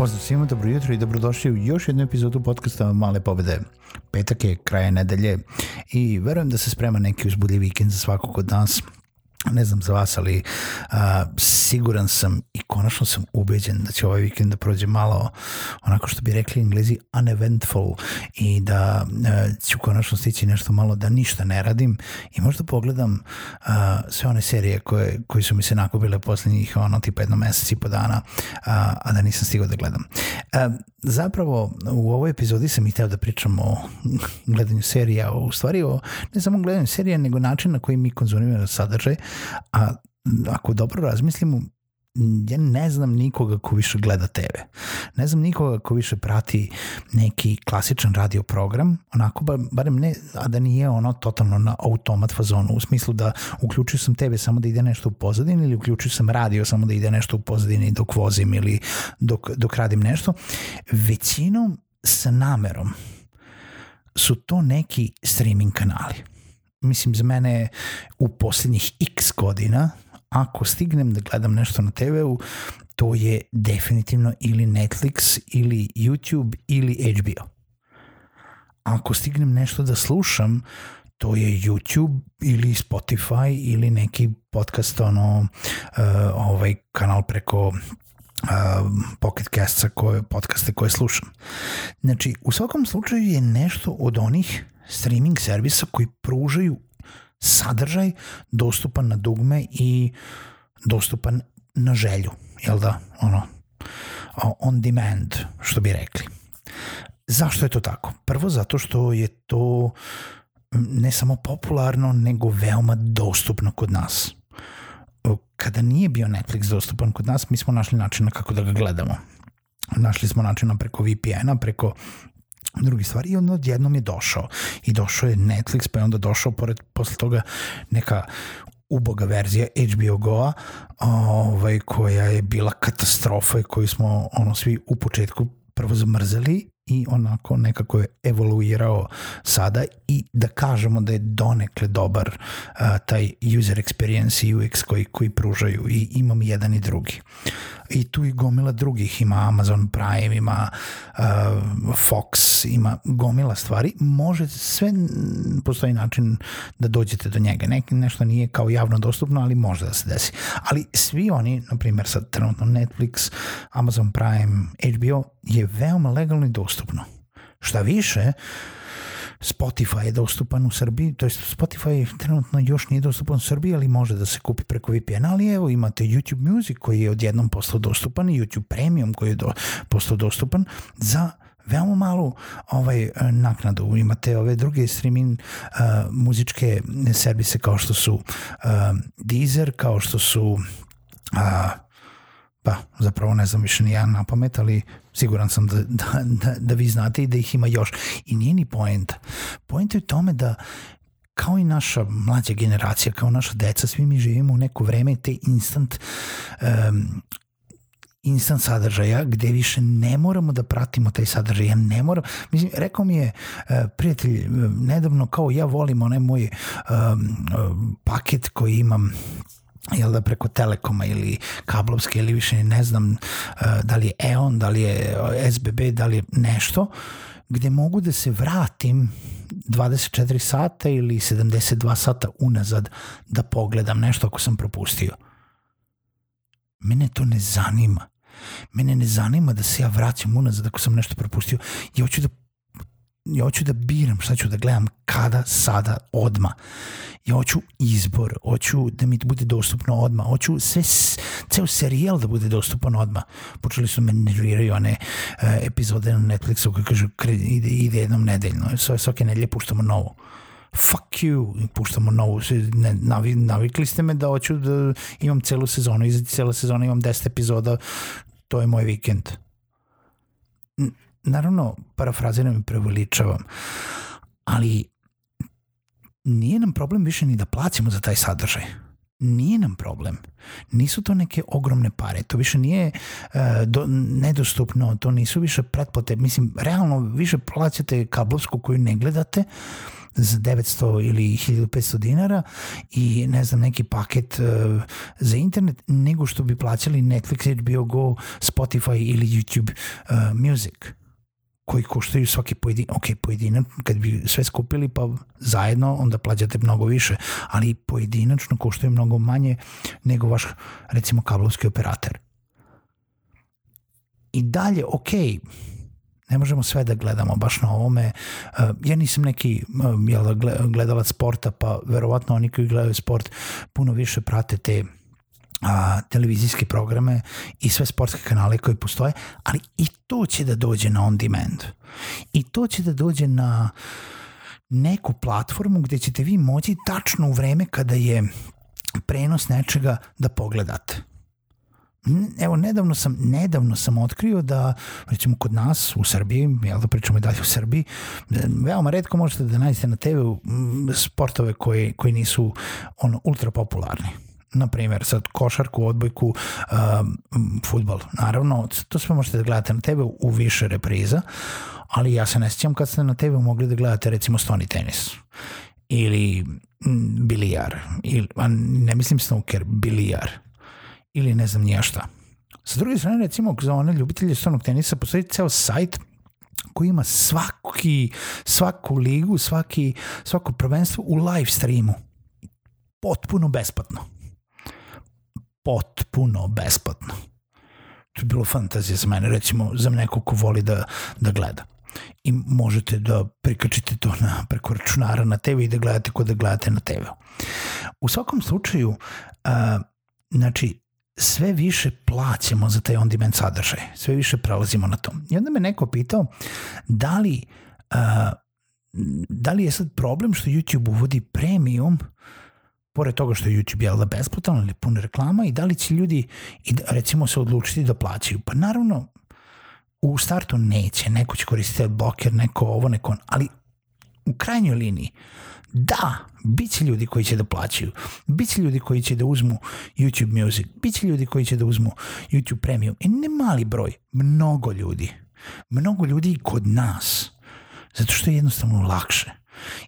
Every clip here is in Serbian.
Pozdrav svima, dobro jutro i dobrodošli u još jednu epizodu podcasta Male pobede. Petak je kraje nedelje i verujem da se sprema neki uzbudljiv vikend za svakog od nas ne znam za vas, ali a, siguran sam i konačno sam ubeđen da će ovaj vikend da prođe malo onako što bi rekli englezi uneventful i da a, ću konačno stići nešto malo da ništa ne radim i možda pogledam a, sve one serije koje, koje su mi se nakupile poslednjih ono tipa jedno mesec i po dana, a, a da nisam stigao da gledam. A, zapravo u ovoj epizodi sam i hteo da pričam o gledanju serija, o, u stvari o ne samo gledanju serija, nego način na koji mi konzumiramo sadržaj, a ako dobro razmislimo, ja ne znam nikoga ko više gleda TV. Ne znam nikoga ko više prati neki klasičan radio program, onako ba, barem ne, a da nije ono totalno na automat fazonu, u smislu da uključio sam TV samo da ide nešto u pozadini ili uključio sam radio samo da ide nešto u pozadini dok vozim ili dok, dok radim nešto. Većinom sa namerom su to neki streaming kanali. Mislim, za mene u poslednjih x godina ako stignem da gledam nešto na TV-u, to je definitivno ili Netflix, ili YouTube, ili HBO. Ako stignem nešto da slušam, to je YouTube ili Spotify ili neki podcast, ono, uh, ovaj kanal preko uh, Pocket Castsa koje, podcaste koje slušam. Znači, u svakom slučaju je nešto od onih streaming servisa koji pružaju sadržaj dostupan na dugme i dostupan na želju, jel da, ono, on demand, što bi rekli. Zašto je to tako? Prvo zato što je to ne samo popularno, nego veoma dostupno kod nas. Kada nije bio Netflix dostupan kod nas, mi smo našli načina kako da ga gledamo. Našli smo načina preko VPN-a, preko drugi stvari i onda odjednom je došao. I došao je Netflix pa je onda došao pored, posle toga neka uboga verzija HBO Go-a ovaj, koja je bila katastrofa i koju smo ono svi u početku prvo zamrzeli i onako nekako je evoluirao sada i da kažemo da je donekle dobar uh, taj user experience i UX koji, koji pružaju i imam jedan i drugi i tu i gomila drugih, ima Amazon Prime, ima uh, Fox, ima gomila stvari, može sve, postoji način da dođete do njega. Nek, nešto nije kao javno dostupno, ali može da se desi. Ali svi oni, na primjer sad trenutno Netflix, Amazon Prime, HBO, je veoma legalno i dostupno. Šta više, Spotify je dostupan u Srbiji, to je Spotify trenutno još nije dostupan u Srbiji, ali može da se kupi preko VPN, ali evo imate YouTube Music koji je odjednom postao dostupan i YouTube Premium koji je do, postao dostupan za veoma malu ovaj naknadu. Imate ove druge streaming uh, muzičke servise kao što su uh, Deezer, kao što su uh, pa zapravo ne znam više ni ja na pamet, ali siguran sam da, da, da, da vi znate i da ih ima još. I nije ni point. Point je u tome da kao i naša mlađa generacija, kao naša deca, svi mi živimo u neko vreme te instant um, instant sadržaja gde više ne moramo da pratimo taj sadržaj. Ja ne moram, mislim, rekao mi je uh, prijatelj uh, nedavno kao ja volim onaj moj um, paket koji imam jel da preko Telekoma ili kablovske ili više ne znam uh, da li je EON, da li je SBB, da li je nešto gde mogu da se vratim 24 sata ili 72 sata unazad da pogledam nešto ako sam propustio. Mene to ne zanima. Mene ne zanima da se ja vraćam unazad ako sam nešto propustio. Ja hoću da ja hoću da biram šta ću da gledam kada, sada, odma. Ja hoću izbor, hoću da mi bude dostupno odma, hoću sve, ceo serijal da bude dostupan odma. Počeli su me nerviraju one uh, epizode na Netflixu koji kažu ide, ide jednom nedeljno, svake nedelje puštamo novo fuck you, puštamo novu, ne, navi, navikli ste me da hoću da imam celu sezonu, iza cela sezona imam 10 epizoda, to je moj vikend naravno, parafraziram i preveličavam, ali nije nam problem više ni da plaćamo za taj sadržaj. Nije nam problem. Nisu to neke ogromne pare. To više nije uh, do, nedostupno, to nisu više pretplate. Mislim, realno više plaćate kablovsku koju ne gledate za 900 ili 1500 dinara i ne znam neki paket uh, za internet nego što bi plaćali Netflix, HBO Go, Spotify ili YouTube uh, Music koji koštaju svaki pojedin, ok, pojedinac, kad bi sve skupili pa zajedno, onda plaćate mnogo više, ali pojedinačno koštaju mnogo manje nego vaš, recimo, kablovski operator. I dalje, ok, ne možemo sve da gledamo baš na ovome. Uh, ja nisam neki uh, jel, gledalac sporta, pa verovatno oni koji gledaju sport puno više prate te a, televizijske programe i sve sportske kanale koji postoje, ali i to će da dođe na on demand. I to će da dođe na neku platformu gde ćete vi moći tačno u vreme kada je prenos nečega da pogledate. Evo, nedavno sam, nedavno sam otkrio da, recimo, kod nas u Srbiji, jel da pričamo i dalje u Srbiji, veoma redko možete da nađete na TV sportove koji, koji nisu ono, ultra popularni na primjer, sad košarku, odbojku, um, futbol. Naravno, to sve možete da gledate na TV u više repriza, ali ja se ne sjećam kad ste na TV mogli da gledate recimo stoni tenis ili bilijar, ili, a ne mislim snooker, bilijar ili ne znam nije šta. Sa druge strane, recimo, za one ljubitelje stonog tenisa postoji ceo sajt koji ima svaki, svaku ligu, svaki, svako prvenstvo u live streamu. Potpuno besplatno potpuno besplatno. To je bilo fantazija za mene, recimo za neko ko voli da, da gleda. I možete da prikačite to na, preko računara na TV i da gledate kod da gledate na TV. U svakom slučaju, a, znači, sve više plaćamo za taj on-demand sadržaj, sve više prelazimo na to. I onda me neko pitao da li, a, da li je sad problem što YouTube uvodi premium pored toga što je YouTube jel da besplatan ili pun reklama i da li će ljudi i da, recimo se odlučiti da plaćaju. Pa naravno u startu neće, neko će koristiti bloker, neko ovo, neko ali u krajnjoj liniji da, bit će ljudi koji će da plaćaju, bit će ljudi koji će da uzmu YouTube Music, bit će ljudi koji će da uzmu YouTube Premium. I ne mali broj, mnogo ljudi, mnogo ljudi kod nas, zato što je jednostavno lakše.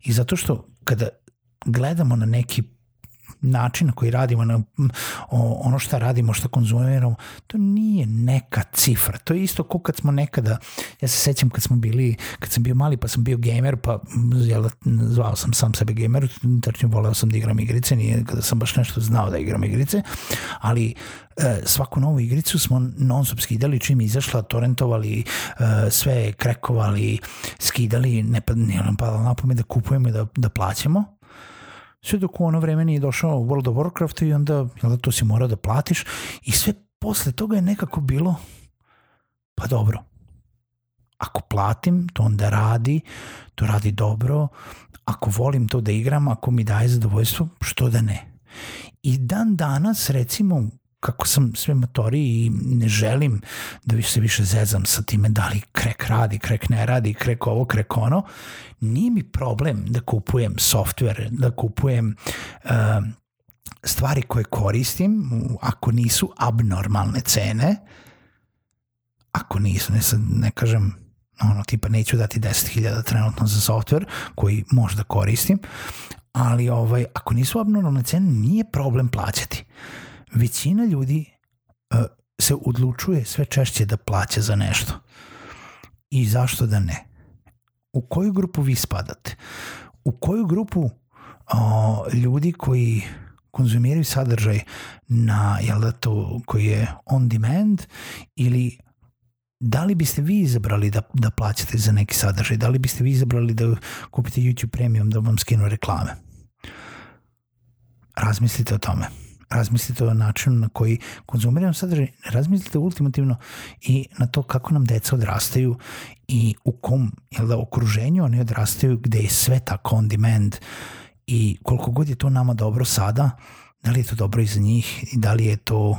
I zato što kada gledamo na neki način na koji radimo, na, ono što radimo, što konzumiramo, to nije neka cifra. To je isto kao kad smo nekada, ja se sećam kad smo bili, kad sam bio mali pa sam bio gamer, pa jel, zvao sam sam sebe gamer, tačnije voleo sam da igram igrice, nije kada sam baš nešto znao da igram igrice, ali e, svaku novu igricu smo non stop skidali čim izašla, torrentovali, e, sve krekovali, skidali, ne, pa, nije nam padalo na pamet da kupujemo i da, da plaćamo sve dok u ono vreme nije došao World of Warcraft i onda jel da, to si morao da platiš i sve posle toga je nekako bilo pa dobro. Ako platim to onda radi to radi dobro. Ako volim to da igram ako mi daje zadovoljstvo što da ne. I dan danas recimo kako sam sve motori i ne želim da se više zezam sa time da li krek radi, krek ne radi, krek ovo, krek ono, nije mi problem da kupujem software, da kupujem uh, stvari koje koristim, ako nisu abnormalne cene, ako nisu, ne, sad ne kažem, ono, tipa neću dati 10.000 trenutno za software koji možda koristim, ali ovaj, ako nisu abnormalne cene, nije problem plaćati. Većina ljudi uh, se odlučuje sve češće da plaća za nešto. I zašto da ne? u koju grupu vi spadate? U koju grupu o, ljudi koji konzumiraju sadržaj na, jel da to, koji je on demand ili da li biste vi izabrali da, da plaćate za neki sadržaj? Da li biste vi izabrali da kupite YouTube Premium da vam skinu reklame? Razmislite o tome. Razmislite o načinu na koji konzumiramo sadržaj. Razmislite ultimativno i na to kako nam deca odrastaju i u kom jel da, okruženju oni odrastaju gde je sve tako on demand i koliko god je to nama dobro sada, da li je to dobro i za njih i da li je to,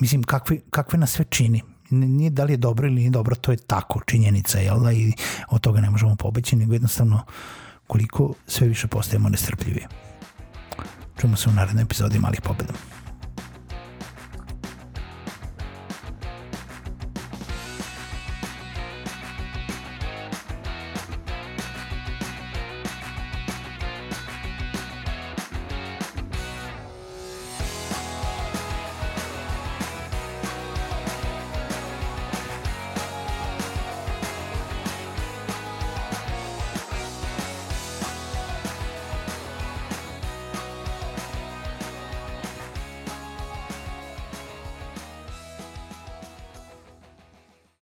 mislim, kakve, kakve nas sve čini nije da li je dobro ili nije dobro, to je tako činjenica, jel da, i od toga ne možemo pobeći, nego jednostavno koliko sve više postajemo nestrpljivi. Čujemo se u narednoj epizodi Malih pobeda.